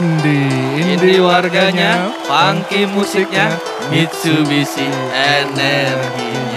Indi. Indie warganya, funky musiknya, Mitsubishi energinya.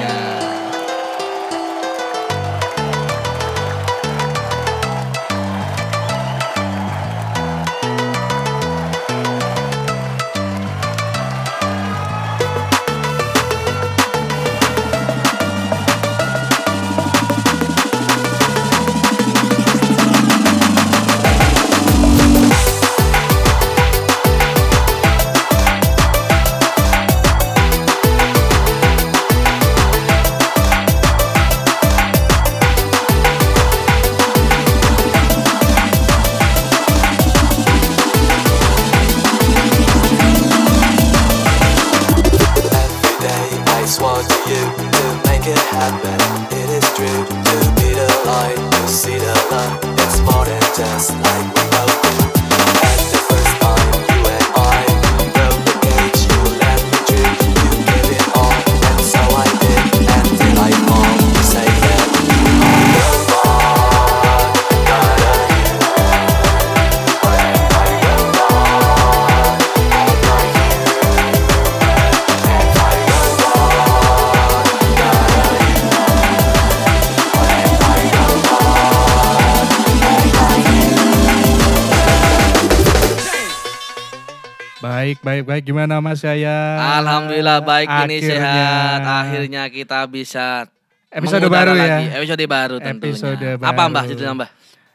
Baik, baik, baik. Gimana Mas Yaya? Alhamdulillah baik ini Akhirnya. sehat. Akhirnya kita bisa Episode baru ya? lagi. Episode baru tentunya. Episode Apa baru. Mbah judulnya Mbah?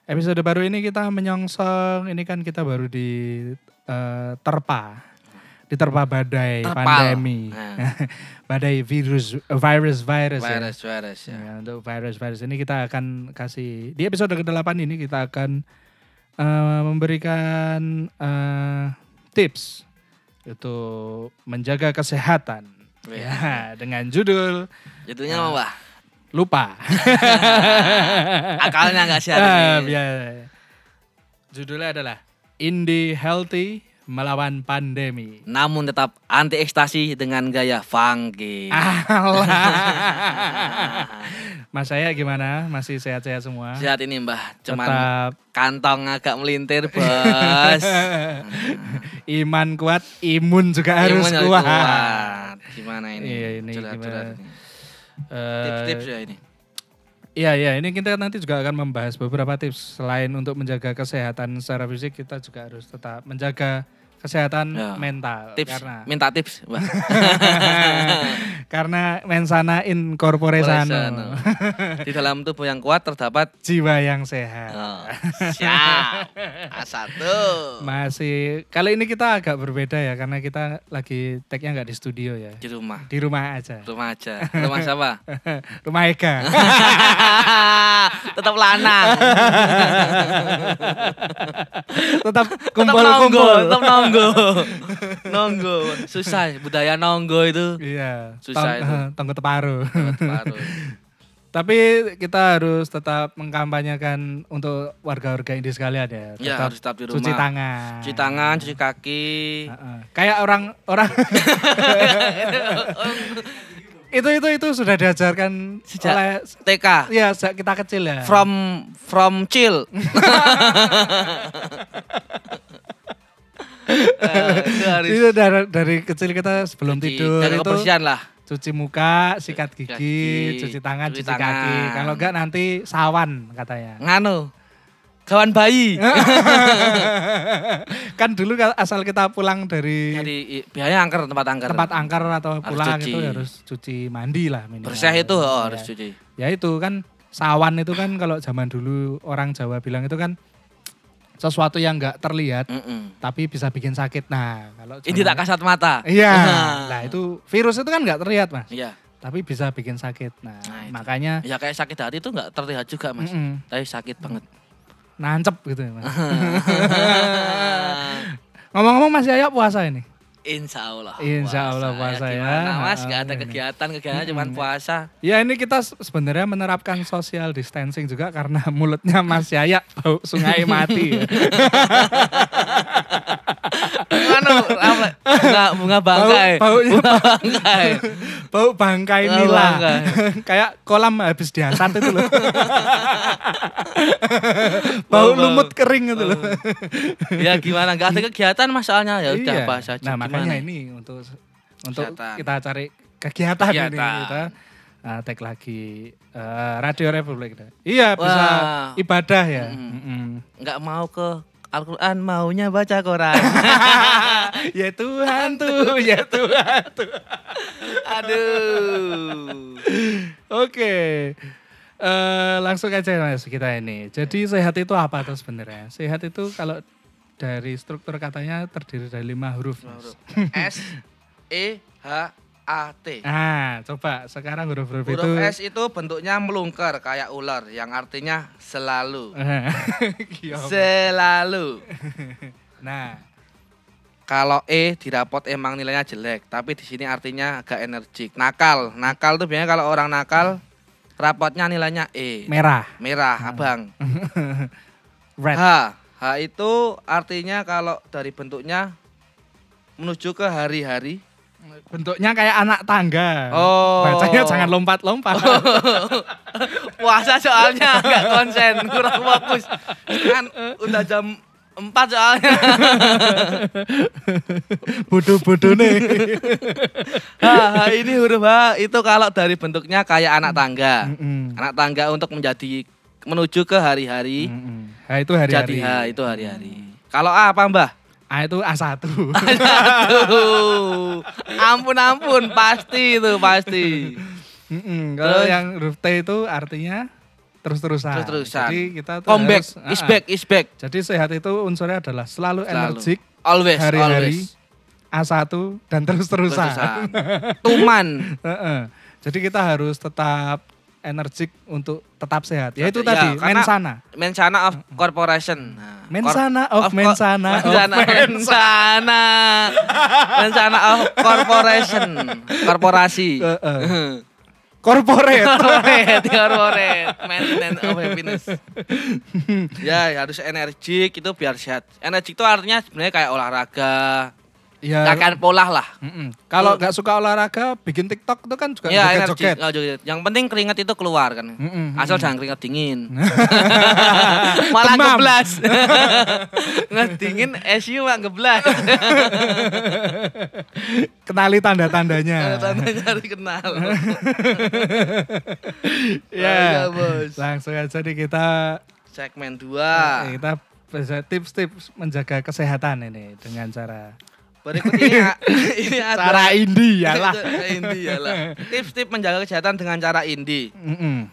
Episode baru ini kita menyongsong, ini kan kita baru di eh, terpa, diterpa badai Terpal. pandemi, Nah. badai virus, virus, virus, ya. Virus, virus ya. Ya, untuk virus-virus ini kita akan kasih di episode ke-8 ini kita akan eh, memberikan eh, tips untuk menjaga kesehatan. Iya. Ya, dengan judul Judulnya apa Mbah? lupa. Akalnya nggak sehat Ah, ya. Judulnya adalah Indie Healthy melawan pandemi. Namun tetap anti ekstasi dengan gaya funky. Mas saya gimana? Masih sehat-sehat semua? Sehat ini Mbah, cuman Tetap kantong agak melintir bos. iman kuat, imun juga harus Imun kuat. kuat. Gimana ini? Iya, ini Curhat-curhat gimana? ini. Eh, Tips-tips ya ini. Iya, iya. Ini kita nanti juga akan membahas beberapa tips. Selain untuk menjaga kesehatan secara fisik, kita juga harus tetap menjaga kesehatan Ya. mental. Tips, Karena minta tips, karena mensana in corpore sano. Di dalam tubuh yang kuat terdapat Jiwa yang sehat. oh, siap. A1. Masih kali ini kita agak berbeda ya karena kita lagi tag-nya nggak di studio ya. Di rumah. Di rumah aja. Rumah aja. Rumah siapa? rumah Ega. Tetap lanang. Tetap kumpul-kumpul. tetap nonggo. Nonggo. Susah budaya nonggo itu. Iya. Susah tong- itu. Tonggo teparu. Tapi kita harus tetap mengkampanyekan untuk warga-warga ini sekalian ya. Ya, harus tetap di rumah. Cuci tangan. Cuci tangan, cuci kaki. Heeh. Kayak orang orang itu itu itu sudah diajarkan Sejak oleh TK. ya sejak kita kecil ya. From from chill. Itu harus itu dari, dari kecil kita sebelum cuci- tidur jaga itu kebersihan lah. cuci muka, sikat gigi, gigi, cuci tangan, cuci cuci, kaki. tangan. Kalau enggak nanti sawan katanya. Nganu. Kawan bayi. kan dulu asal kita pulang dari Jadi i- biaya angker tempat angker. tempat angker atau Harus pulang cuci. itu harus cuci mandi lah minimal. Bersih itu oh, Ya. harus cuci. Ya itu kan sawan itu kan kalau zaman dulu orang Jawa bilang itu kan sesuatu yang enggak terlihat Mm-mm. tapi bisa bikin sakit. Nah, kalau Ini tak kasat mata. Iya. Nah, itu virus itu kan enggak terlihat, Mas. Iya. Tapi bisa bikin sakit. Nah, Nah, itu. makanya Ya kayak sakit hati itu nggak terlihat juga mas. mm-mm, Tapi sakit banget. nancep gitu ya, Mas. Ngomong-ngomong Mas Yaya puasa ini? Insya Allah. Insya Allah puasa ya. Gimana mas? Gak ada kegiatan, kegiatan cuman puasa. Ya ini kita se- sebenarnya menerapkan social distancing juga karena mulutnya Mas Yaya bau sungai mati. ya. Apa? bunga bunga bangkai. Bau- baunya bunga bangkai. Bau bangkai Bau nila. bangkai. Kayak kolam habis diangkat itu loh. Bau Bau- bau. lumut kering itu loh. ya gimana? Gak ada kegiatan masalahnya ya udah Iya. bahas aja. Nah, makanya Gimana? ini untuk untuk Kegiatan. kita cari kegiatan, ini Kegiatan. kita uh, tag lagi uh, Radio Republik. Iya, bisa Wah. ibadah ya. Mm. Mm-mm. nggak mau ke Al-Quran maunya baca Quran. ya Tuhan tuh, ya Tuhan tuh. Aduh. Oke. Eh, langsung aja Mas kita ini. Jadi sehat itu apa tuh sebenarnya? Sehat itu kalau dari struktur katanya terdiri dari lima huruf. Mas. S E H A T. Ah, coba sekarang huruf-huruf itu. Huruf S itu bentuknya melungker kayak ular yang artinya selalu. Iya. Selalu. nah, Kalau E dirapot emang nilainya jelek, tapi di sini artinya agak energik. Nakal, nakal tuh biasanya kalau orang nakal rapotnya nilainya E. merah, Merah, abang. red. H, H itu artinya kalau dari bentuknya menuju ke hari-hari. Bentuknya kayak anak tangga. Oh. Bacanya jangan lompat-lompat. Puasa soalnya nggak konsen, kurang fokus. Kan udah jam 4 soalnya. Bodoh-bodoh nih. H, H ini huruf H itu kalau dari bentuknya kayak anak tangga. Mm-mm. Anak tangga untuk menjadi menuju ke hari-hari. Mm-mm. Nah, itu Jadi hari-hari. H itu hari-hari. Kalau A apa Mbah? A itu A1. Aduh. Ampun ampun, pasti itu pasti. Mm-mm. Kalau Terus? yang huruf T itu artinya terus-terusan. Terus-terusan. Jadi kita tuh Comeback, harus- is ah, back, is back. Jadi sehat itu unsurnya adalah selalu, Selalu. energik, Always, hari-hari, always. A1 dan terus-terusan. Terus-terusan. Tuman. Heeh. Jadi kita harus tetap energik untuk tetap sehat. Ya itu Ya, tadi, karena- mensana. Mensana of Corporation. Nah, Mensana cor- of mensana of Mensana. Mensana. Mensana of Corporation. Korporasi. Heeh. Corporate. corporate, corporate, maintenance of happiness. ya harus energik itu biar sehat. Energik itu artinya sebenarnya kayak olahraga, ya. kakek pola lah. Mm-mm. Kalau nggak suka olahraga, bikin TikTok itu kan juga Ya joget-joget. joget. Yang penting keringat itu keluar kan. Mm-mm, Asal mm-mm. jangan keringat dingin. Malah Demam. geblas. Nggak dingin, SU mah geblas. Kenali tanda-tandanya. Tandanya harus kenal. Ya. Bos. Langsung aja nih kita Segmen 2. eh, kita bisa tips-tips menjaga kesehatan ini dengan cara Berikut ini ini ada cara indie ya lah. Cara indie ya lah. Tips-tips menjaga kesehatan dengan cara indie. Mm-mm.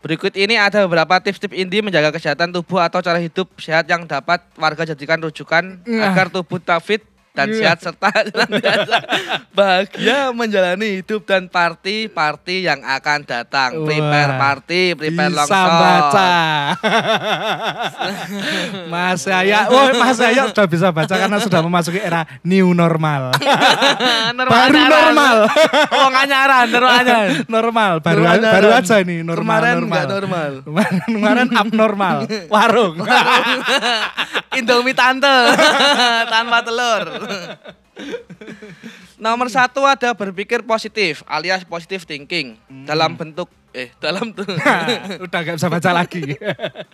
Berikut ini ada beberapa tips-tips indie menjaga kesehatan tubuh atau cara hidup sehat yang dapat warga jadikan rujukan Nah. agar tubuh tak fit dan Iya. sehat serta bahagia menjalani hidup dan party-party yang akan datang. Prepare Wah, party, prepare Bisa longsor. baca. Mas Yaya, oh Mas Yaya sudah bisa baca karena sudah memasuki era new normal. Normal Baru anyaran. normal. Oh, normal anyaran. normal, baru Normal baru anyaran. aja ini normal Kemarin normal. normal. Kemarin, kemarin abnormal. Warung. Indomie tante tanpa telur. Nomor satu ada berpikir positif alias positive thinking dalam bentuk eh dalam tuh Udah gak bisa baca lagi.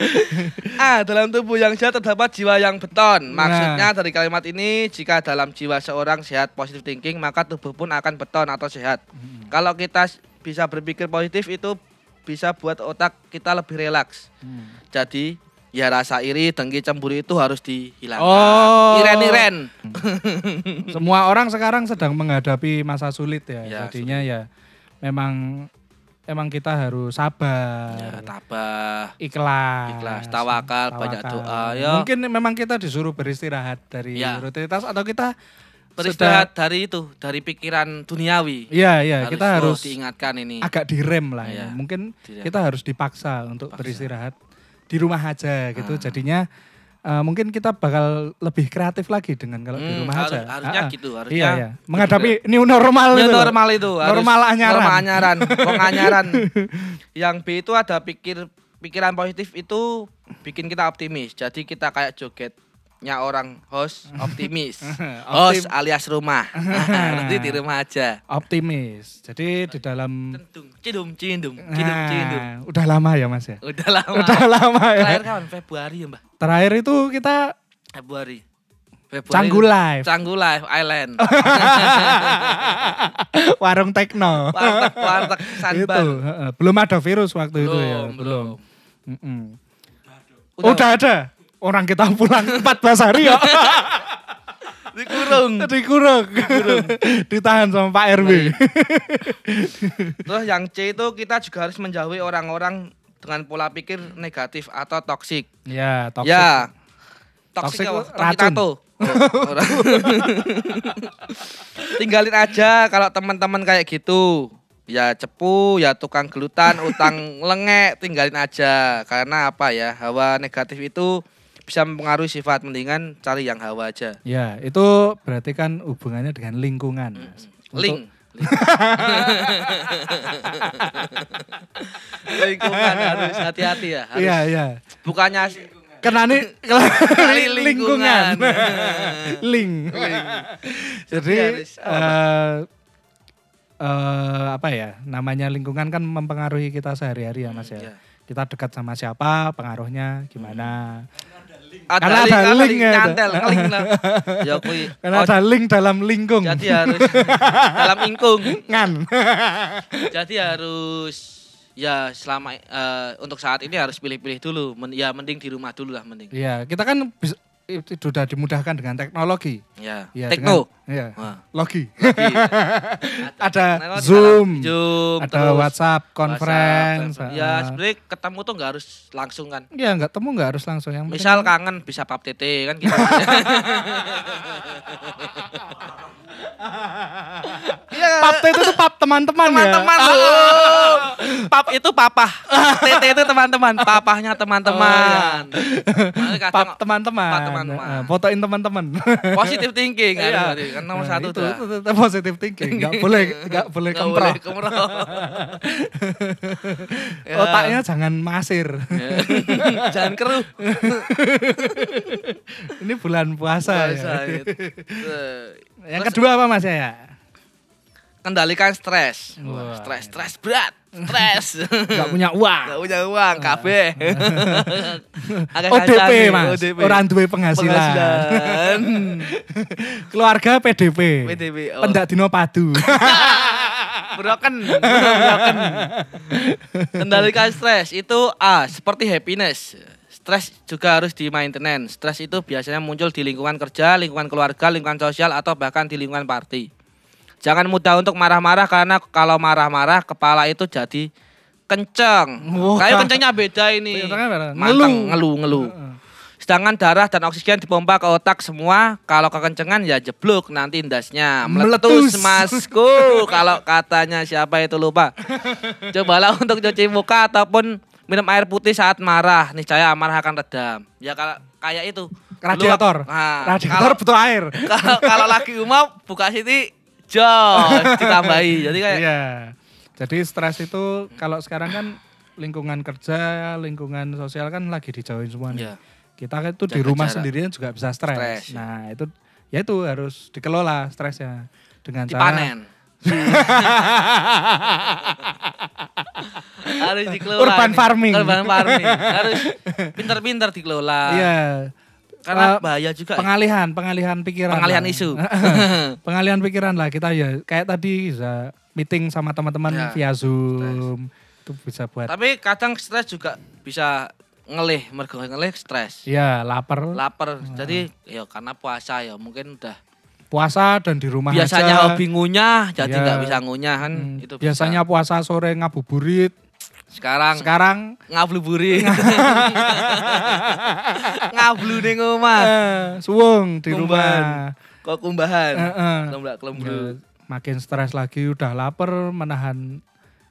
ah dalam tubuh yang sehat terdapat jiwa yang beton. Maksudnya Nah. dari kalimat ini jika dalam jiwa seorang sehat positive thinking maka tubuh pun akan beton atau sehat. Kalau kita bisa berpikir positif itu bisa buat otak kita lebih relaks. Jadi ya rasa iri, dengki, cemburu itu harus dihilangkan. Oh. Iren-iren. Semua orang sekarang sedang menghadapi masa sulit ya. Ya, Jadinya ya memang emang kita harus sabar. Ya, tabah. ikhlas, Ikhlas, tawakal, banyak doa, ya. Mungkin memang kita disuruh beristirahat dari Ya. rutinitas atau kita Beristirahat dari itu, dari pikiran duniawi. Iya, iya, kita harus diingatkan ini. agak direm lah Iya, ya. Mungkin direm. kita harus dipaksa untuk Dipaksa. beristirahat di rumah aja gitu. Ah. Jadinya eh, mungkin kita bakal lebih kreatif lagi dengan kalau di Hmm, rumah harus- aja. harusnya Ah, ah. gitu, Iya, harusnya iya. Menghadapi new normal Ya, itu. normal itu. harus Normal anyaran. Normal anyaran. Wong anyaran. Yang B itu ada pikir pikiran positif itu bikin kita optimis. Jadi kita kayak joget nya orang host optimis. host alias rumah. Berarti di rumah aja. Optimis. Jadi di dalam Tentung, cindum, cidum, cindum. Nah, udah lama ya Mas ya. Udah lama. Udah lama ya. Terakhir kapan? Februari ya, Mbak? Terakhir itu kita Februari. Februari. Canggu Live. Canggu Live Island. warung tekno. warteg warteg itu Sanban. belum ada virus waktu itu ya. Belum, belum. Mm-mm. Udah ada. Orang kita pulang 14 hari ya. dikurung. Dikurung. Ditahan sama Pak RW. Terus yang C itu kita juga harus menjauhi orang-orang dengan pola pikir negatif atau toksik. ya, toxic. Ya. Toksik Toksik racun. orang. Tinggalin aja kalau teman-teman kayak gitu. Ya cepu, ya tukang gelutan, utang lengek, tinggalin aja. Karena apa ya, hawa negatif itu bisa mempengaruhi sifat. Mendingan cari yang hawa aja. Ya, itu berarti kan hubungannya dengan lingkungan. Mas. Untuk- Link. Lingkungan harus hati-hati ya. Harus Iya, iya. bukannya Kenani Kali lingkungan. lingkungan. Link. Jadi harus eh eh, apa ya? Namanya lingkungan kan mempengaruhi kita sehari-hari ya, Mas ya. Iya. Kita dekat sama siapa, pengaruhnya gimana. Ada Karena link, ada link link, ya, nyantel, link lah. Ya kui. Karena Oh, ada link dalam lingkung. jadi harus dalam ingkung. Ngan. Jadi harus ya selama eh, untuk saat ini harus pilih-pilih dulu. Men- ya mending di rumah dulu lah mending. Iya, kita kan bisa, itu sudah dimudahkan dengan teknologi. Ya. Ya, Tekno. dengan- Iya. Wah. Logi. Lagi. Ada Teknologi Zoom, Zoom, ada terus WhatsApp, conference. WhatsApp. ah. Ya sebenarnya ketemu tuh nggak harus langsung kan. Iya, nggak temu nggak harus langsung yang Misal kangen bisa pap tete kan gitu. Iya. pap itu tuh pap teman-teman ya. Teman-teman loh. Pap itu papa. Tete itu teman-teman. Papahnya teman-teman. Makanya kadang Pap teman-teman. Pap teman-teman. Eh, fotoin teman-teman. positive thinking kan, Iya. kan nomor Nah, satu itu, tuh. itu, positive thinking. Nggak boleh nggak boleh Nggak kemproh. boleh. Ya. Otaknya jangan masir. Jangan keruh. Ini bulan puasa, Puasa, ya. gitu. Yang Terus kedua apa Mas ya? kendalikan stres. Wah, Stres, stres berat. Stres. Nggak punya uang. Gak punya uang, KB. ODP Mas. ODP. Orang duwe penghasilan. Penghasilan. Keluarga PDP. PDP, oh. Pendak dino padu. broken, broken. Kendalikan stres itu A, seperti happiness. Stres juga harus di maintenance. Stres itu biasanya muncul di lingkungan kerja, lingkungan keluarga, lingkungan sosial atau bahkan di lingkungan party. Jangan mudah untuk marah-marah karena kalau marah-marah kepala itu jadi kenceng. Kayak kencengnya beda ini. Kencengnya beda. Manteng, Ngeluh. ngeluh, ngeluh. Sedangkan darah dan oksigen dipompa ke otak semua. Kalau kekencengan ya jeblok nanti indasnya meletus, Meletus. masku. Kalau katanya siapa itu lupa. Cobalah untuk cuci muka ataupun minum air putih saat marah. Niscaya amarah akan redam. Ya kalau kayak itu. Radiator. Dulu, nah, Radiator kalau, butuh air. kalau, kalau lagi umum buka sini jos ditambahi. Jadi kayak Iya. Jadi stres itu kalau sekarang kan lingkungan kerja, lingkungan sosial kan lagi dijauhin semua nih. Iya. Kita kan itu di rumah jarak. sendirian juga bisa stres. Stres. Nah, itu ya itu harus dikelola stresnya dengan cara dipanen. Harus dikelola. Urban ini. farming. Urban farming. Harus pinter-pinter dikelola. Iya. Karena Eh, bahaya juga. ya. Pengalihan, pengalihan pikiran. Pengalihan lah. isu. pengalihan pikiran lah kita ya kayak tadi bisa meeting sama teman-teman Ya, via Zoom. Itu bisa buat Tapi kadang stres juga bisa ngelih, mergo ngelih stres. ya lapar, Lapar. Jadi ya karena puasa ya mungkin udah puasa dan di rumah biasanya aja. hobi ngunyah jadi Iya. nggak bisa ngunyah kan Hmm, itu bisa. biasanya puasa sore ngabuburit. sekarang Sekarang ngabluburit. Ngablu ning omah. eh, suwung di Kumban. rumah. Kok kumbahan. Kelembrak Ya, kelembru. makin stres lagi udah lapar menahan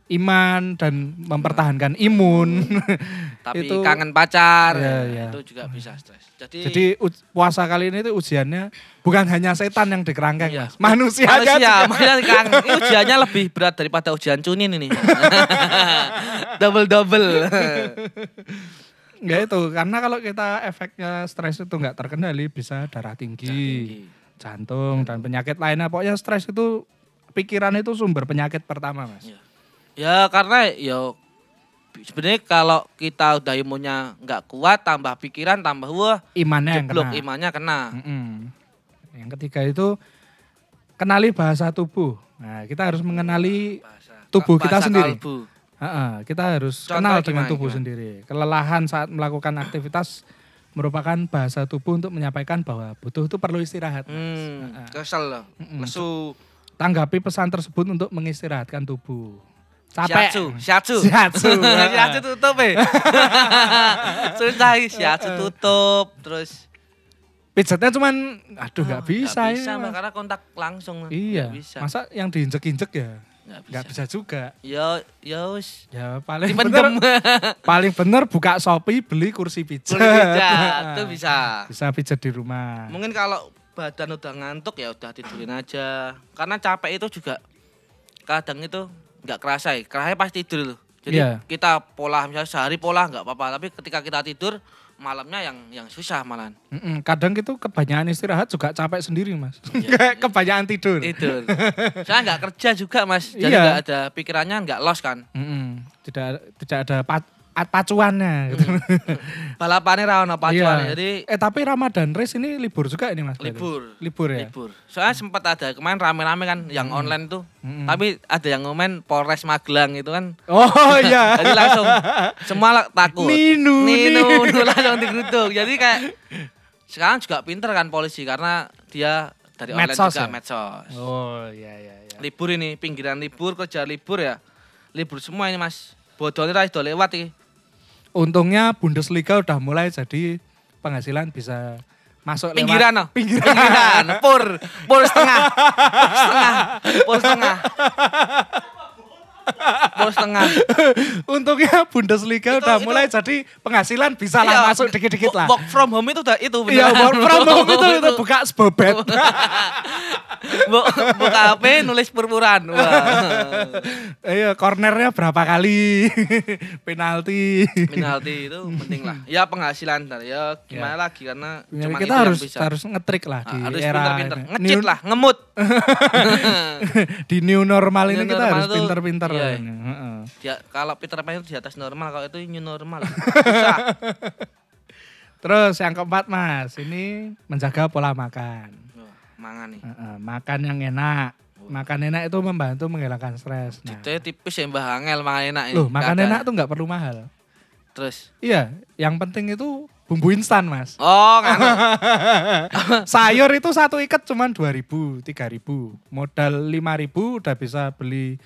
iman dan mempertahankan imun. Tapi itu- kangen pacar. Iya, iya. Itu juga bisa stres. Jadi, Jadi puasa kali ini tuh ujiannya bukan hanya setan yang dikerangkeng, Iya. Mas. Manusia, manusia, juga. manusia kangen. Ini ujiannya lebih berat daripada ujian cunin ini. double double. Ya itu, karena kalau kita efeknya stres itu nggak terkendali bisa darah tinggi, tinggi. jantung dan penyakit lainnya. Pokoknya stres itu pikiran itu sumber penyakit pertama, Mas. Iya. Ya karena ya sebenarnya kalau kita udah imunnya nggak kuat, tambah pikiran, tambah wah Imannya yang jeblok kena. imannya kena. Mm-mm. Yang ketiga itu kenali bahasa tubuh. Nah, kita harus mengenali Bahasa, Tubuh kita bahasa sendiri. kalbu. Ha-ha, kita harus Contoh kenal gimana, dengan tubuh gimana? sendiri. Kelelahan saat melakukan aktivitas merupakan bahasa tubuh untuk menyampaikan bahwa butuh itu perlu istirahat. Hmm, kesel. Lesu. Tanggapi pesan tersebut untuk mengistirahatkan tubuh. Capek. Shiatsu, shiatsu. Shiatsu. shiatsu tutup ya. Susah shiatsu tutup. Terus Pijetnya cuman, aduh nggak Ah, bisa, nggak bisa ya. Karena kontak langsung. Iya, bisa. masa yang diinjek-injek ya? Nggak bisa. Nggak bisa juga. Ya, ya wis. Ya paling Dipendem. bener, paling bener buka Shopee beli kursi pijat. Boleh pijat, itu bisa. Bisa pijat di rumah. Mungkin kalau badan udah ngantuk ya udah tidurin aja. Karena capek itu juga kadang itu nggak kerasa ya. Kerasanya pas tidur loh. Jadi Iya. kita pola misalnya sehari pola nggak apa-apa, tapi ketika kita tidur malamnya yang yang susah malahan. Mm-mm, Kadang itu kebanyakan istirahat juga capek sendiri mas. Kayak kebanyakan tidur. Tidur. Saya nggak kerja juga mas, jadi Iya. nggak ada pikirannya nggak los kan. Mm-mm, Tidak tidak ada pacuannya. Gitu. Balapannya rawan apa Iya. cuan. Jadi Eh tapi Ramadan Race ini libur juga ini mas. berarti? libur. Libur ya. Libur. Soalnya sempat ada kemarin rame-rame kan yang online tuh. Mm-mm. Tapi ada yang ngomen Polres Magelang itu kan Oh iya. Jadi langsung semua takut. Ninu, Ninu, Ninu. Langsung digeruduk. Jadi kayak sekarang juga pinter kan polisi karena dia dari online Medsos juga ya? medsos. Oh iya iya iya. Libur ini pinggiran libur kerja libur ya. Libur semua ini Mas. Bodohnya ra ido lewat iki. Untungnya Bundesliga udah mulai jadi penghasilan bisa masuk Pinggiran lewat no. Pinggiran. Pur, pur setengah. Pur setengah. Pur setengah. Pur setengah. Untungnya Bundesliga Itu- udah itu- mulai jadi penghasilan bisa lah Iya, masuk dikit-dikit lah. Work from home itu udah itu Iya, work from home itu, itu buka sebobet. Bu, buka HP nulis purpuran. Iya, cornernya berapa kali? Penalti. penalti itu penting lah. Ya penghasilan ya gimana lagi karena Ya, cuma kita harus bisa. harus ngetrik lah Ah, di harus era pinter-pinter. ini. Ngecit lah, ngemut. di new normal ini New kita normal harus pinter-pinter. iya. Heeh. Ya, kalau Peter Pan itu di atas normal, kalau itu new normal. Susah. Terus yang keempat mas, ini menjaga pola makan. Mangan nih. Heeh, makan yang enak. Makan enak itu membantu menghilangkan stres. Nah, Itu tipis ya Mbah Angel mangan enak ini. loh makan Kadang. enak tuh nggak perlu mahal. Terus. Iya, yang penting itu bumbu instan mas. Oh, nganu. Sayur itu satu ikat cuman 2000, 3000. Modal 5000 udah bisa beli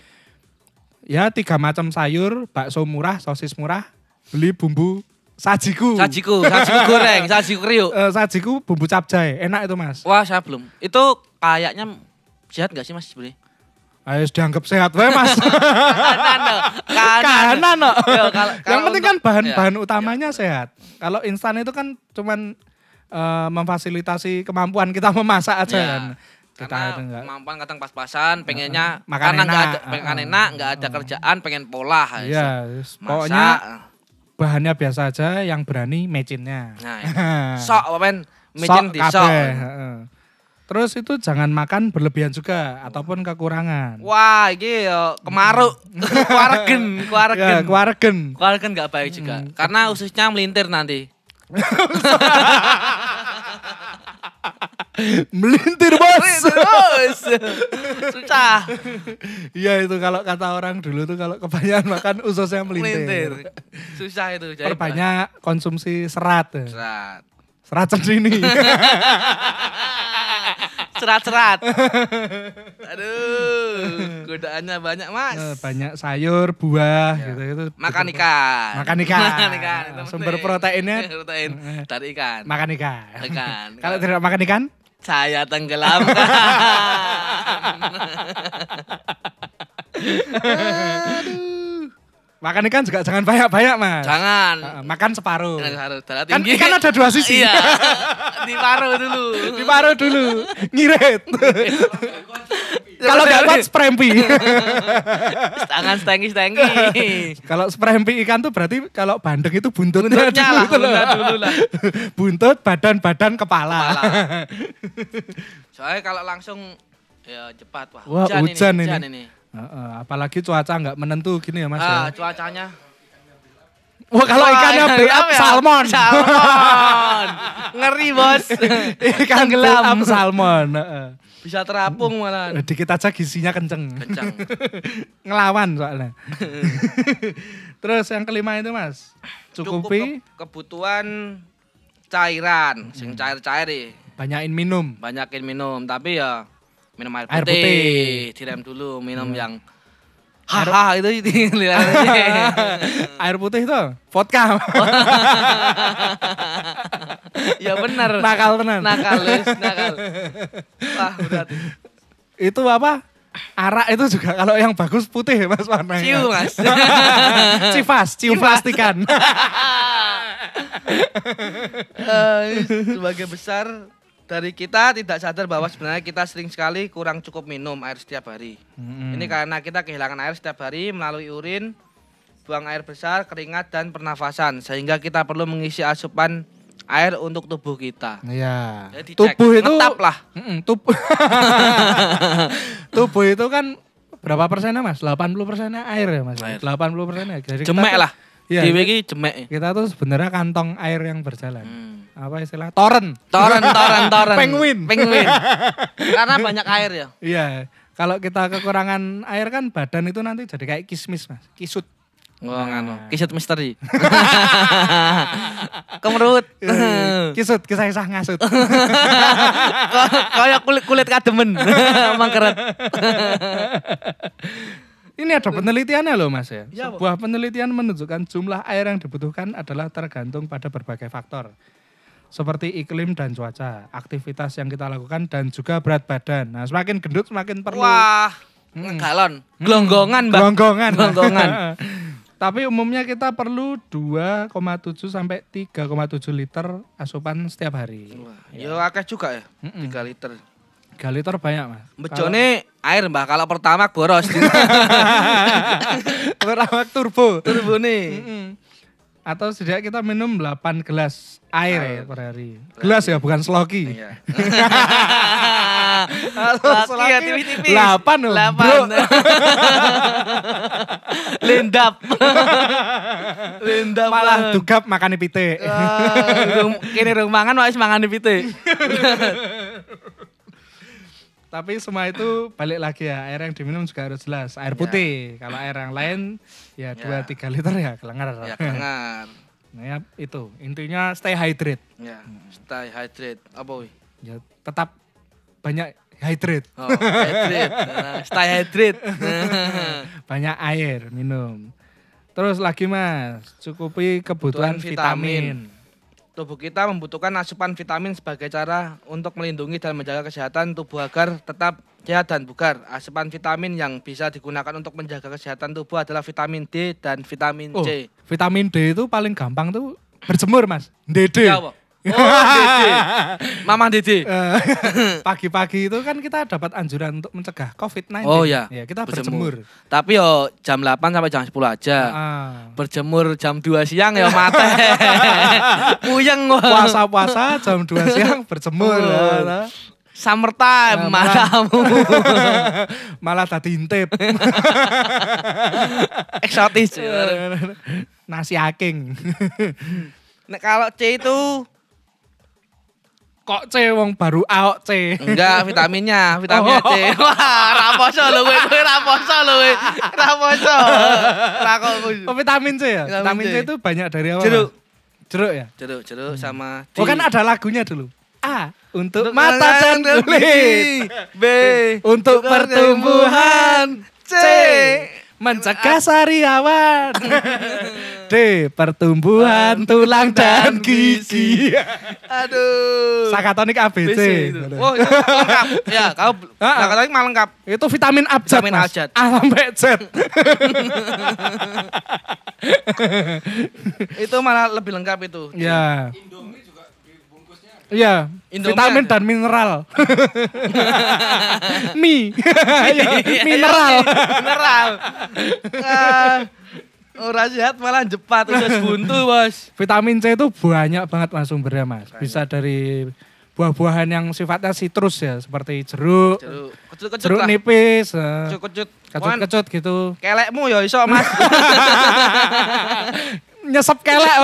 ya tiga macam sayur, bakso murah, sosis murah, beli bumbu sajiku. Sajiku, sajiku goreng, sajiku kriuk. Eh, sajiku bumbu capcay, enak itu mas. Wah, saya belum. Itu kayaknya sehat gak sih Mas sebenarnya? Ayo dianggap sehat wae mas. Kanan. Kanan no. Yo, kalau- Yang penting kan bahan-bahan ya, utamanya sehat. Kalau instan itu kan cuman eh, memfasilitasi kemampuan kita memasak aja Ya, kan. Kita Karena enggak. kemampuan kadang pas-pasan, pengennya Makan karena nggak ada pengen Heeh. enak, nggak ada kerjaan, pengen pola. Iya, yes. Pokoknya bahannya biasa aja yang berani mecinnya. Nah, itu. sok apa men? Sok Micin di sok. Terus itu jangan makan berlebihan juga ataupun kekurangan. Wah, yo kemaruk, kuaregen, Ya, kuaregen. Kuaregen nggak baik juga, karena ususnya melintir nanti. Melintir bos. Susah. Iya itu kalau kata orang dulu tuh kalau kebanyakan makan ususnya Melintir, melintir. susah itu. jadi Perbanyak konsumsi serat. ya. Serat, Serat centini. serat-serat. Aduh, godaannya banyak mas. Eh, Banyak sayur, buah gitu itu. Ya. Makan ikan. Makan ikan. Makan ikan. Sumber proteinnya Protein dari ikan. makan ikan. Ikan. Kalau tidak makan ikan, Saya tenggelamkan. makan ikan juga jangan banyak-banyak mas. Jangan. Makan separuh. Jangan darah Kan tinggi. ikan ada dua sisi. Iya. Di paru dulu. Diparuh dulu, ngirit. Kalau nggak Kalau Buat sprempi. Tangan stengi stengi. kalau sprempi ikan tuh berarti kalau bandeng itu buntutnya, Buntutnya lah, dulu buntut dulu lah. Buntut, badan-badan, kepala. Kepala. Soalnya kalau langsung ya cepat wah. Wah, hujan ini. hujan ini. Heeh, apalagi cuaca nggak menentu gini ya mas Ah, ya. cuacanya. Wah kalau Wah, ikannya ikan up ya? salmon. Salmon. Ngeri, Bos. Ikan up salmon. Bisa terapung malah. Dikit aja gizinya kenceng. Kencang. Ngelawan soalnya. Terus yang kelima itu mas. Cukup Cukupi ke- kebutuhan cairan, sing cair-cair ya. banyakin minum. Banyakin minum, tapi ya minum air Air putih. putih. Hmm. Direm dulu minum yang haha itu Air putih itu vodka. ya benar. Nakal tenan. Nakal, Lus, nakal. Wah, berat. itu apa? Arak itu juga kalau yang bagus putih mas warnanya. Ciu, Mas. Cifas, ciu plastikan. Eh, sebagai besar dari kita tidak sadar bahwa sebenarnya kita sering sekali kurang cukup minum air setiap hari. Mm-mm. Ini karena kita kehilangan air setiap hari melalui urin, buang air besar, keringat dan pernafasan sehingga kita perlu mengisi asupan air untuk tubuh kita. Iya. Jadi dicek, Tubuh itu ngetap lah. Mm-mm, tubuh. tubuh itu kan berapa persennya mas? 80 persennya air ya mas? Air. 80 persennya. Jadi kita Jemek tuh- lah. Iya. Dewe iki jemek. Kita tuh sebenarnya kantong air yang berjalan. Hmm. Apa istilah? Toren. Toren, toren, toren. Penguin. Penguin. Karena banyak air ya. Iya. Kalau kita kekurangan air kan badan itu nanti jadi kayak kismis mas. Kisut. Oh, Nah. nganu. Kisut misteri. Kemerut. Kisut, kisah-kisah ngasut. Kayak kulit kulit kademen. Mangkeret. Ini ada penelitiannya loh mas ya. Pak. Sebuah penelitian menunjukkan jumlah air yang dibutuhkan adalah tergantung pada berbagai faktor. Seperti iklim dan cuaca, aktivitas yang kita lakukan dan juga berat badan. Nah semakin gendut semakin perlu Wah. Mm. Galon. Gelonggongan, Mbak. gelonggongan. Gelonggongan. Tapi umumnya kita perlu 2,7 sampai 3,7 liter asupan setiap hari. Wah, Yo akeh juga ya. Mm-mm. 3 liter. 3 liter banyak mas. Bejone air, Mbak. Kalau pertama boros. Pertama turbo. Turbone. Mm-mm. Atau setidaknya kita minum 8 gelas air, Air. per hari. Gelas ya, bukan sloki. Iya. Sloki ya tipis-tipis. Delapan loh, Delapan. Lendap. Lendap. Malah dugap makan pitik. Ah, Kini rung mangan wis mangan di pitik. Tapi semua itu balik lagi ya, air yang diminum juga harus jelas. Air putih, kalau air yang lain ya 2-3 liter ya kelengar. Ya kelengar. Nah ya itu, intinya stay hydrate. Ya, stay hydrate. Apa wih? Ya tetap banyak hydrate, Oh, hydrate. Nah, stay hydrate. banyak air minum. Terus lagi mas, cukupi kebutuhan Kebutuhan vitamin. vitamin. Tubuh kita membutuhkan asupan vitamin sebagai cara untuk melindungi dan menjaga kesehatan tubuh agar tetap sehat dan bugar. Asupan vitamin yang bisa digunakan untuk menjaga kesehatan tubuh adalah vitamin D dan vitamin Oh, C. vitamin D itu paling gampang tuh berjemur mas. Dede. Ya. Oh, Dede. Mama Dede. Eh, Pagi-pagi itu kan kita dapat anjuran untuk mencegah COVID-19. Oh, ya. Ya, kita Berjemur. berjemur. Tapi yo jam 8 sampai jam 10 aja. Ah. Berjemur jam 2 siang ya mate. Puyeng. Puasa-puasa jam 2 siang berjemur. Oh. ya. Summer time Nah, matamu. Malah tadi intip. Eksotis. Nasi aking. Nek kalau C itu Kok C wong baru AOC. C. enggak vitaminnya, vitaminnya C. Oh. Wah, raposo lho kowe, kowe raposo lho kowe. Raposo. Oh, vitamin C ya? Vitamin C itu banyak dari apa? Jeruk. Jeruk ya? Jeruk, jeruk sama Oh kan ada lagunya dulu. A untuk Untuk mata dan kulit. B Untuk pertumbuhan. C Mencegah sariawan. D. Pertumbuhan tulang dan gigi. Aduh. Sakatonik ABC. BC itu. Oh, itu lengkap. Ya, kau Ah, ah. kata malah lengkap. Itu vitamin abjad, Vitamin Mas. abjad. A sampai Z. Itu malah lebih lengkap itu. ya. Iya, Indomie vitamin ada. dan mineral. Mie. Iya, mineral. mineral. Ah, Ora sehat malah jepat usus buntu, Bos. Vitamin C itu banyak banget mas sumbernya mas. Bisa dari buah-buahan yang sifatnya sitrus ya, seperti jeruk, Jeruk, kecut-kecut jeruk lah. nipis, eh, Kecut-kecut. Wan, kecut-kecut gitu. Kelekmu ya iso, Mas. Nyesep kelek.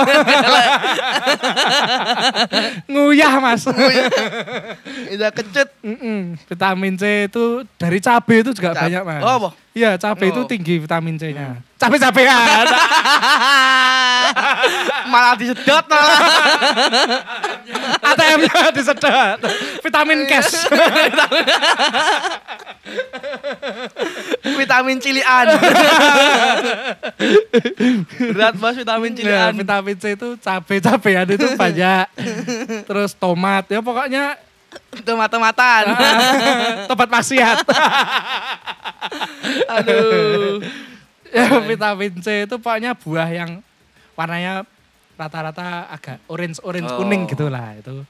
Nguyah mas. Udah kecut. Vitamin C itu dari cabai itu juga Cab- banyak mas. Oh? Iya cabai itu Oh. tinggi vitamin C-nya. Cabai-cabean. malah disedot malah. ATM-nya disedot. Vitamin cash. vitamin cilian. Berat bos vitamin cilian. vitamin C itu cabai-cabean itu banyak. Terus tomat ya pokoknya Itu mata-mataan. tempat maksiat. Aduh. Ya, vitamin C itu pokoknya buah yang warnanya rata-rata agak orange-orange Oh. kuning gitu lah itu.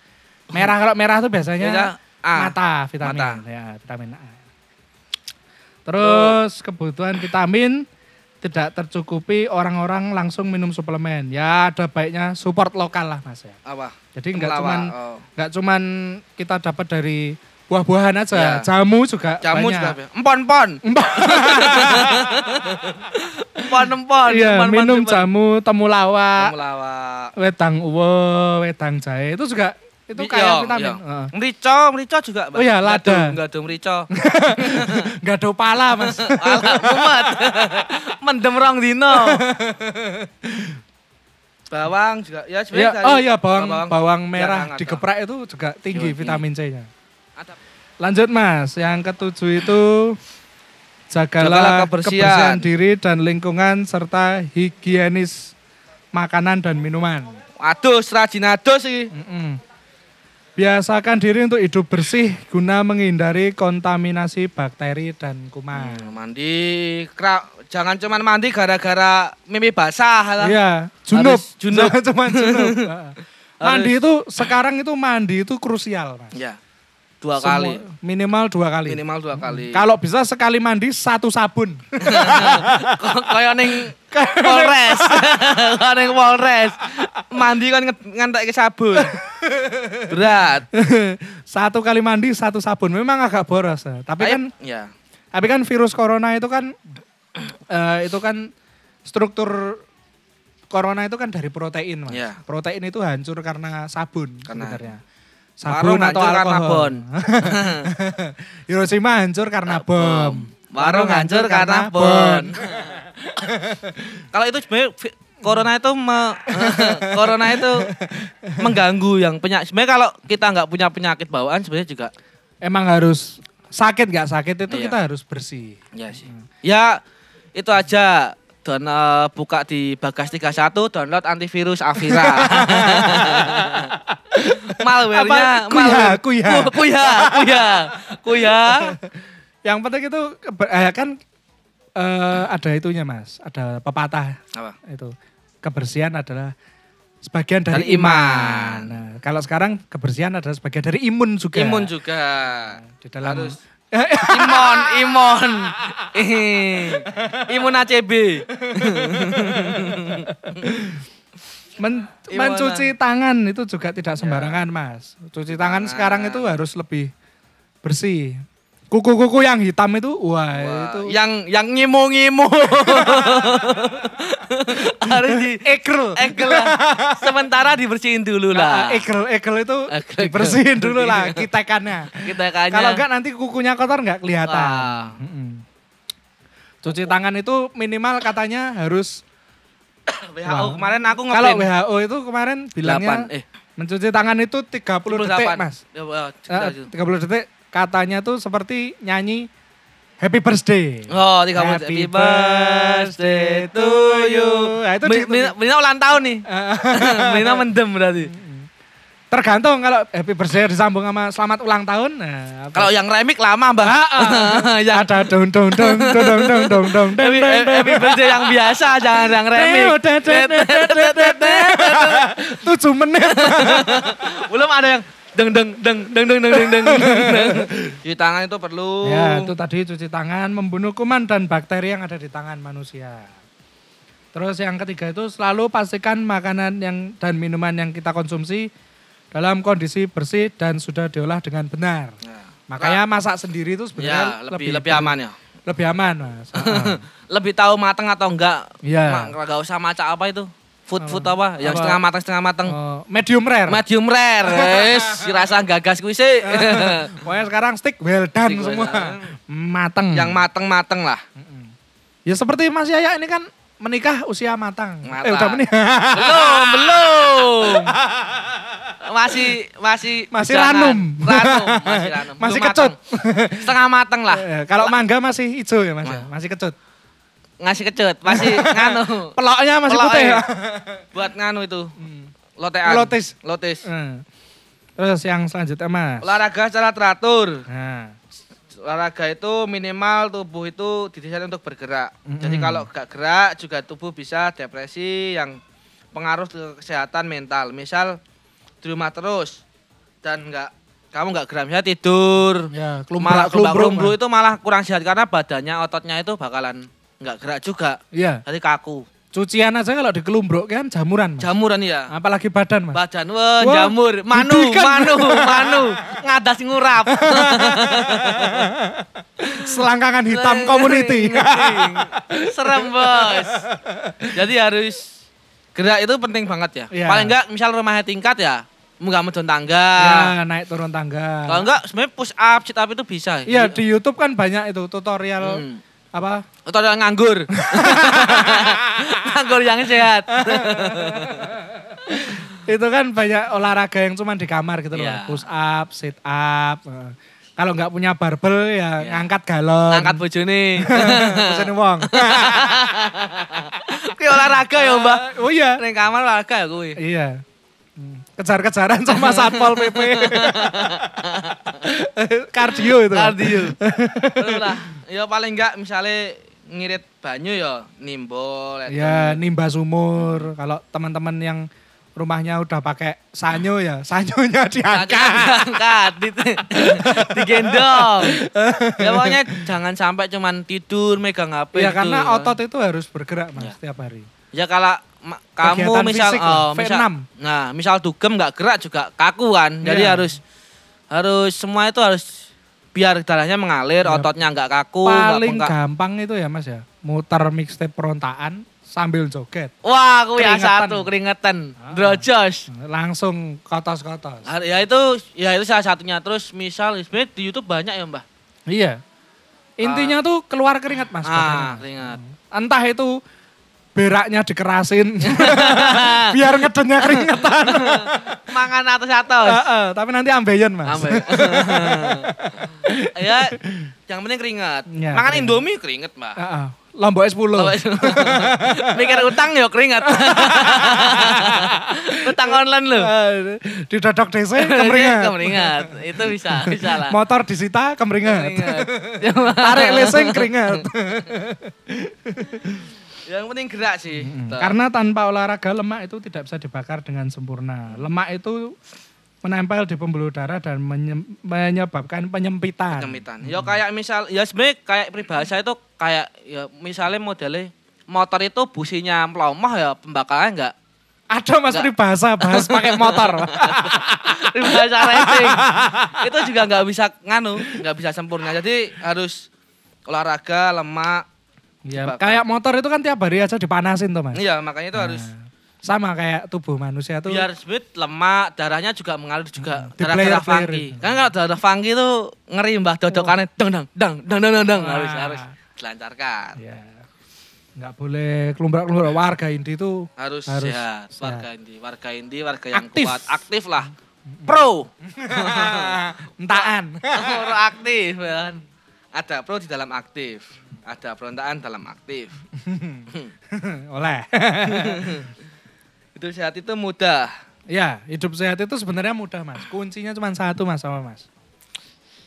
Merah kalau merah tuh biasanya Beda A. mata vitamin Mata. ya vitamin A. Terus kebutuhan vitamin tidak tercukupi orang-orang langsung minum suplemen. Ya ada baiknya support lokal lah mas ya. Apa? Jadi nggak cuman oh. nggak cuman kita dapat dari buah-buahan aja, Ya. jamu juga Jamu banyak. juga. Empon-empon. Empon-empon. Iya, minum empon. jamu temulawak, Temulawak. wedang uwo, wedang jahe itu juga itu Iya, kayak vitamin. iya. Heeh. Merica, merica juga. Mbak. Oh iya, lada. ada- Nggak ada merica. Nggak ada pala mas. Alah, mumet. Mendem rong dino. Bawang juga. Ya, sebenarnya Ya, oh iya bawang bawang biar merah hangat, digeprek itu juga tinggi Iya, vitamin C-nya. Ada. Lanjut mas, yang ketujuh itu Jagalah jagalah kebersihan. kebersihan diri dan lingkungan serta higienis makanan dan minuman. Adus, rajin adus sih. Mm-mm. Biasakan diri untuk hidup bersih guna menghindari kontaminasi bakteri dan kuman. Hmm, mandi, kra, jangan cuman mandi gara-gara mimi basah lah. Iya, junub. Harus junub. Jangan cuma junub. Heeh. mandi itu sekarang itu mandi itu krusial, Mas. Ya, dua Semua- kali, Minimal dua kali. minimal dua kali. Kalau bisa sekali mandi satu sabun. Kayak ning Polres, kayak ning Polres, mandi kan ngantek ke sabun. Berat. satu kali mandi satu sabun. Memang agak boros. ya. Tapi Ayo, kan ya. tapi kan virus corona itu kan eh, itu kan struktur corona itu kan dari protein, Mas. Iya. Protein itu hancur karena sabun Karena- sebenarnya. Warung hancur karena bon. Hiroshima hancur karena bom. Warung hancur karena bon. Kalau itu sebenarnya vi- corona itu me- corona itu mengganggu yang penyakit. Sebenarnya kalau kita nggak punya penyakit bawaan sebenarnya juga Emang harus sakit nggak sakit itu Iya. kita harus bersih. ya sih. Ya itu aja. Dan eh, buka di Bagas 31 download antivirus Avira. Malware-nya? Kuya, malware. kuya. Ku- kuya, kuya, kuya. Yang penting itu eh, kan eh, ada itunya mas, ada pepatah Apa? itu kebersihan adalah sebagian dari, Dari iman. iman. Nah, kalau sekarang kebersihan adalah sebagian dari imun juga. Imun juga. Di dalam Harus Imon, Imon. Imun ACB. Men- mencuci tangan itu juga tidak sembarangan mas. Cuci tangan Tangan. sekarang itu harus lebih bersih. Kuku-kuku yang hitam itu, wah, Wah, itu yang yang ngimu-ngimu. Harus di ekel. egel lah. Sementara dibersihin dulu Nah, lah. ekel, ekel itu Ekel, dibersihin ekel. dulu lah kitekannya. Kita kayaknya. Kalau enggak nanti kukunya kotor enggak kelihatan. Wah. Cuci tangan itu minimal katanya harus WHO Wah. kemarin aku kalau ngeprint WHO itu kemarin bilangnya 8 eh mencuci tangan itu 30 detik, 28. Mas. Ya, ya, Eh, sekitar itu. 30 detik katanya tuh seperti nyanyi Happy Birthday. Oh, 30 Happy Happy birthday to you. Nah, itu Mi- di- Mina Mina ulang tahun nih. Mina mendem berarti. Tergantung kalau Happy Birthday disambung sama selamat ulang tahun. Nah, apa? Kalau yang remix lama, Mbak. yang ada dong dong dong dong dong dong dong dong dong happy, happy birthday yang biasa, jangan yang det. Tujuh menit. Belum ada yang deng deng deng deng deng deng deng deng. Cuci tangan itu perlu. Ya, itu tadi cuci tangan, membunuh kuman dan bakteri yang ada di tangan manusia. Terus yang ketiga itu selalu pastikan makanan yang dan minuman yang kita konsumsi dalam kondisi bersih dan sudah diolah dengan benar. Ya. Makanya masak sendiri itu Ya, sebenarnya lebih lebih aman ya. Lebih aman, Mas. Lebih tahu matang atau enggak. Iya. Enggak usah macak apa itu. Food food apa? Yang Apa? setengah matang setengah matang. Oh, medium rare. Medium rare. Wes, si rasa gagas kuwi sih. Pokoknya sekarang stick well done Stick well semua. done. Mateng. Yang mateng-mateng lah. Ya seperti Mas Yaya ini kan menikah usia matang. Eh Matang. udah menikah. belum, belum. Masih masih Masih bujangan. ranum. Ranum, masih ranum. Masih Belum kecut. matang. Setengah matang lah. Eh, Kalau mangga masih hijau ya Mas ya? Masih kecut. Ngasih kecut, masih nganu. Peloknya masih Pelok, putih. ya? Buat nganu itu. Lotean. Lotis. Lotis. Eh. Terus yang selanjutnya Mas. Olahraga secara teratur. Nah, Olahraga itu minimal tubuh itu didesain untuk bergerak. Mm-mm. Jadi kalau gak gerak juga tubuh bisa depresi yang pengaruh ke kesehatan mental. Misal di rumah terus dan nggak kamu nggak gerak misalnya tidur ya malah kelumbrak kelumbrak kelumbrung. itu malah kurang sehat karena badannya ototnya itu bakalan nggak gerak juga. Iya, Jadi kaku. cucian aja kalau dikelumbruk kan jamuran Mas. Jamuran ya. Apalagi badan Mas. Badan wah, jamur, manu, gudikan. manu, manu, ngadas ngurap. Selangkangan hitam community. Ngering. Serem bos. Jadi harus gerak itu penting banget ya. Iya. Paling enggak misal rumahnya tingkat ya, enggak medon tangga. ya, naik turun tangga. Kalau enggak sebenarnya push up, sit up itu bisa. Iya, di YouTube kan banyak itu tutorial Hmm. apa? Ada nganggur. nganggur yang sehat. itu kan banyak olahraga yang cuma di kamar gitu loh. Iya. Push up, sit up. Eh, Kalau nggak punya barbel ya Iya. ngangkat galon. Ngangkat bojone. Pesen wong. Kuwi olahraga ya, Mbak. Oh iya. Ning kamar olahraga ya kuwi. Iya. Hmm. Kejar-kejaran sama Satpol PP. Kardio itu. Kardio. Lah, ya paling enggak misalnya ngirit banyu ya nimbol. Ya nimba sumur. Kalau teman-teman yang rumahnya udah pakai sanyo ya, sanyonya diangkat. Angkat, di- digendong. ya pokoknya jangan sampai cuman tidur megang HP. Ya itu. karena otot itu harus bergerak mas Ya. setiap hari. Ya kalau kamu Kegiatan misal, fisik lah, oh, misal V6. nah misal dugem nggak gerak juga kaku kan. Jadi Iya. harus harus semua itu harus biar darahnya mengalir, Ya. ototnya nggak kaku, Paling bengkak. gampang itu ya mas ya, muter mixtape perontaan sambil joget. Wah, aku ya Keringetan. satu keringetan, Ah. drojos. Langsung kotos-kotos. Ah, Ya itu, ya itu salah satunya. Terus misal sebenarnya di YouTube banyak ya mbah. Iya. Intinya tuh keluar keringat mas. Ah, badannya. keringat. Entah itu beraknya dikerasin biar ngedenya keringetan. Mangan atas atas. Heeh, tapi nanti ambeien mas. Ambil. ya, yang penting keringat. Ya, Mangan keringat. Indomie keringet mbah. Heeh. Lombok 10. Mikir utang ya keringat. utang online lo. Eh, di dodok desa kemeringat. kemeringat. Itu bisa, bisa lah. Motor disita kemeringat. Keringat. Tarik lesing keringat. Yang penting gerak sih. Tuh. Karena tanpa olahraga lemak itu tidak bisa dibakar dengan sempurna. Lemak itu menempel di pembuluh darah dan menye- menyebabkan penyempitan. penyempitan. Ya kayak misal ya sebenarnya kayak peribahasa itu kayak ya misalnya modelnya motor itu businya melomah ya pembakarannya enggak Ada mas Enggak. peribahasa bahas pakai motor. peribahasa racing. itu juga nggak bisa nganu, nggak bisa sempurna. Jadi harus olahraga, lemak. ya, kayak motor itu kan tiap hari aja dipanasin tuh mas. Iya, makanya itu harus Nah, sama kayak tubuh manusia tuh. biar smooth, lemak, darahnya juga mengalir juga. Hmm, Darah-darah funky. Kan kalau darah funky itu ngeri mbah dodokannya dang dang dang dang dang dang, dang. Wah. harus harus dilancarkan. Ya. Nggak boleh kelumbrak-kelumbrak warga inti itu harus, Harus sehat. sehat. Warga inti, warga inti, warga yang Aktif. kuat, aktif lah. Pro, entaan. pro aktif kan. Ada pro di dalam aktif, ada perontaan dalam aktif. Oleh. Itu sehat itu mudah. ya, hidup sehat itu sebenarnya mudah mas. Kuncinya cuma satu mas sama mas.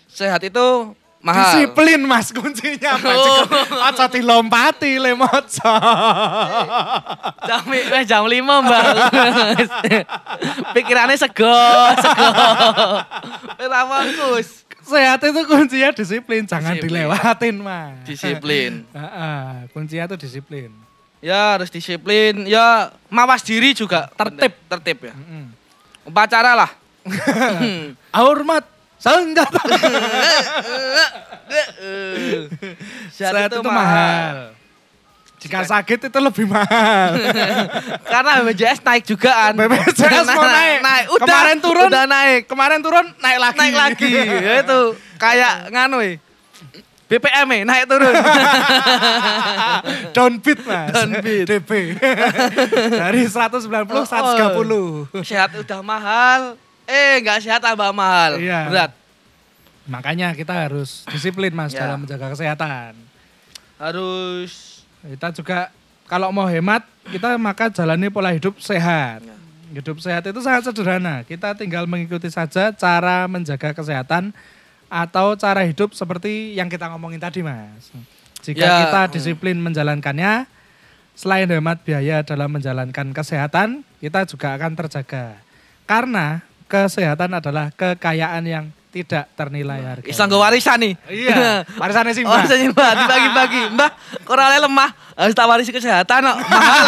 Sehat itu Mahal. Disiplin mas kuncinya. Oh. Aja dilompati le. Jam, eh, jam 5 mbak. Pikirannya sego, sego. Ora fokus. Sehat itu kuncinya disiplin, jangan Disiplin. dilewatin mas. Disiplin. Heeh, kuncinya tuh disiplin. Ya harus disiplin. Ya mawas diri juga. Tertib. Tertib ya. Mm. Upacara lah. Hormat senjata. Sehat Sehat itu mahal. Jika sakit itu lebih mahal. Karena BPJS naik juga kan. BPJS mau naik. naik. Udah, Kemarin turun. Udah naik. Kemarin turun naik lagi. Naik lagi. ya itu kayak nganu eh. BPM eh, naik turun. Downbeat mas. Downbeat. DP. Dari 190 130. sehat udah mahal. Eh nggak sehat tambah mahal. Iya. Berat. Makanya kita harus disiplin mas Ya. dalam menjaga kesehatan. Harus Kita juga kalau mau hemat kita maka jalani pola hidup sehat. Ya. Hidup sehat itu sangat sederhana. Kita tinggal mengikuti saja cara menjaga kesehatan atau cara hidup seperti yang kita ngomongin tadi, Mas. Jika Ya, kita hmm. disiplin menjalankannya, selain hemat biaya dalam menjalankan kesehatan, kita juga akan terjaga. Karena kesehatan adalah kekayaan yang tidak ternilai harga. Gue warisan nih. Iya, warisannya sih, Oh, Mbak. warisannya mbak, dibagi-bagi. Mbak, koralnya lemah. Harus tak warisi kesehatan kok. Mahal.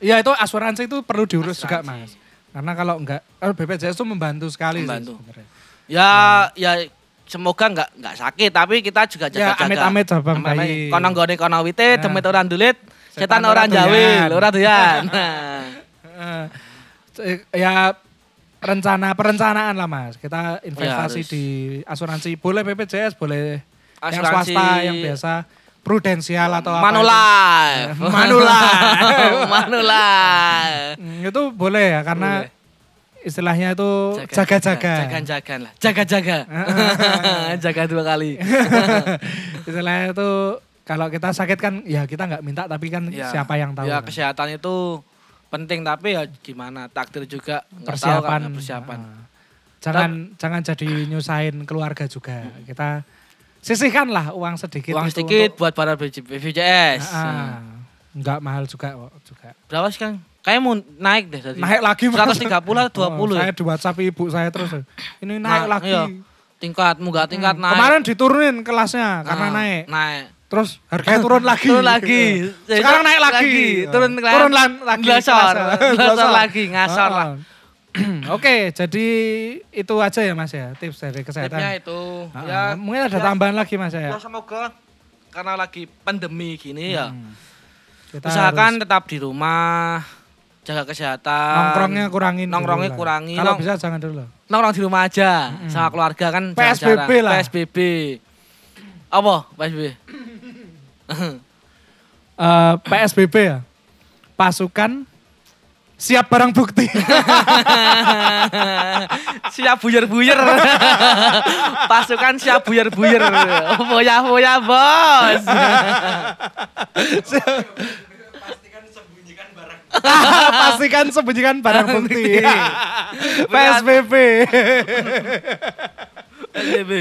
Iya itu asuransi itu perlu diurus juga Asuransi. mas. Karena kalau enggak, eh, BPJS itu membantu sekali Membantu. sih sebenarnya. Ya, ya semoga nggak nggak sakit tapi kita juga Ya, jaga-jaga. amit-amit jabang Amit-amit. bayi. Kono nggone kono wite, Ya. demit orang dulit, Setan setan orang doyan. ora doyan. Nah. Eh, ya rencana perencanaan lah mas. Kita investasi Ya, harus. di asuransi. Boleh BPJS, boleh yang Asuransi- swasta, yang biasa prudensial atau apa. itu. Manulife. Manulife. Manulife. Hmm, itu boleh ya karena Boleh. Istilahnya itu jaga-jaga. Jaga-jaga lah. Jaga-jaga. Jaga dua kali. istilahnya itu kalau kita sakit kan ya kita nggak minta tapi kan Ya. siapa yang tahu. Ya kan. kesehatan itu penting tapi ya gimana takdir juga nggak tahu persiapan kan, persiapan. Ah. jangan jangan jadi nyusahin keluarga juga kita sisihkan lah uang sedikit Uang sedikit untuk- buat para BPJS. Ah, Nah. nggak mahal juga kok juga Berapa sih kan? Kayak mau naik deh tadi. naik lagi Mas. 130 atau 20 Oh, ya? saya di WhatsApp ibu saya terus ini naik Nah, lagi iya. Tingkat, munggah tingkat Hmm, naik. kemarin diturunin kelasnya karena Ah, naik Naik. terus harganya turun lagi Turun lagi. sekarang naik lagi, Turun turun lan- lagi Glosor. Glosor lagi, ngasor Ah, lah. ah. Oke, jadi itu aja ya Mas ya tips dari kesehatan. Tipnya itu. Ah, Ya, mungkin ada ya, tambahan lagi Mas ya. ya semoga karena lagi pandemi gini ya. Hmm. Kita Usahakan harus tetap di rumah, jaga kesehatan. nongkrongnya kurangin. Nongkrongnya dulu lah. kurangi. Kalau Nong- bisa jangan dulu. nongkrong di rumah aja sama keluarga kan PSBB jarang-jarang. lah. PSBB. Apa PSBB? Eh, PSBB ya. Pasukan siap barang bukti. siap buyer-buyer. Pasukan siap buyer-buyer. Boya-boya bos. Pastikan sembunyikan barang bukti. PSBB. PSBB.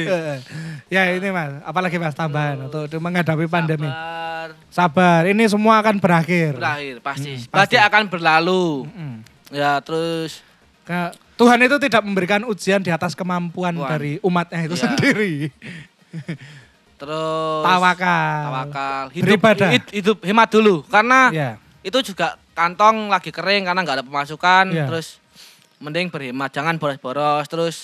ya ini Mas, apalagi Mas tambahan untuk untuk menghadapi pandemi. Sabar. Sabar, ini semua akan berakhir. Berakhir pasti. Hmm, Pasti pasti. akan berlalu. Mm. Ya terus Ke- Tuhan itu tidak memberikan ujian di atas kemampuan Tuhan. dari umatnya itu Iya. sendiri. terus Tawakal. tawakal. Hidup, Beribadah. hid- hidup hemat dulu karena Ya. itu juga kantong lagi kering karena nggak ada pemasukan Iya. terus mending berhemat jangan boros-boros terus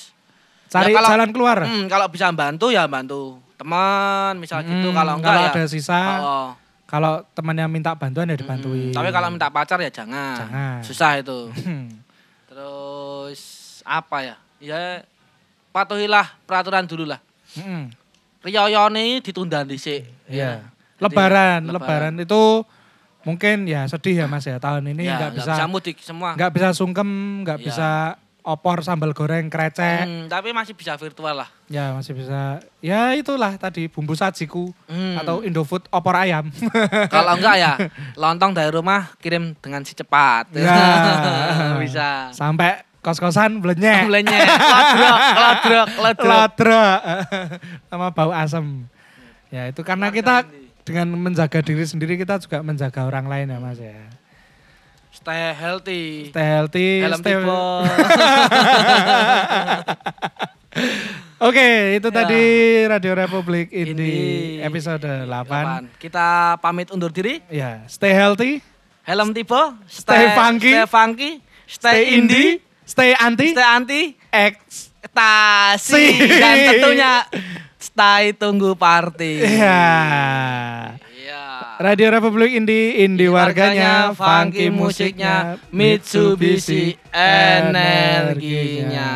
Cari Ya, kalau- jalan keluar. hmm, kalau bisa bantu ya bantu teman misal gitu Hmm, kalau enggak kalau ya ada sisa, oh, kalau temannya minta bantuan ya dibantuin. hmm, tapi kalau minta pacar ya jangan, Jangan. susah itu Hmm. terus apa ya ya patuhilah peraturan dulu lah. Riyoyone ditunda dhisik Iya. Jadi, Lebaran, lebaran, itu mungkin ya sedih ya Mas ya tahun ini ya, nggak bisa mudik semua nggak bisa sungkem, nggak Iya. bisa opor sambal goreng krecek. Hmm, tapi masih bisa virtual lah Ya masih bisa. Ya itulah tadi bumbu sajiku Hmm. atau Indofood opor ayam. Kalau enggak ya lontong dari rumah kirim dengan si cepat. Ya. Bisa. Sampai kos-kosan blenyek. Blenyek, lodrok, lodrok, lodrok. Lodro. sama bau asem. Ya itu karena kita dengan menjaga diri sendiri kita juga menjaga orang lain ya mas ya. Stay healthy. Stay healthy. Helm stay-. Oke itu Ya. tadi Radio Republik ini Ini episode 8. Delapan. Kita pamit undur diri. Ya stay healthy, Helm tipe. Stay funky. Stay funky. Stay, stay indie, stay anti, Stay anti. Ekstasi. Si. Dan tentunya stay tunggu party. Iya. Iya. Radio Republik Indi, Indi warganya, funky musiknya, musiknya, Mitsubishi energinya.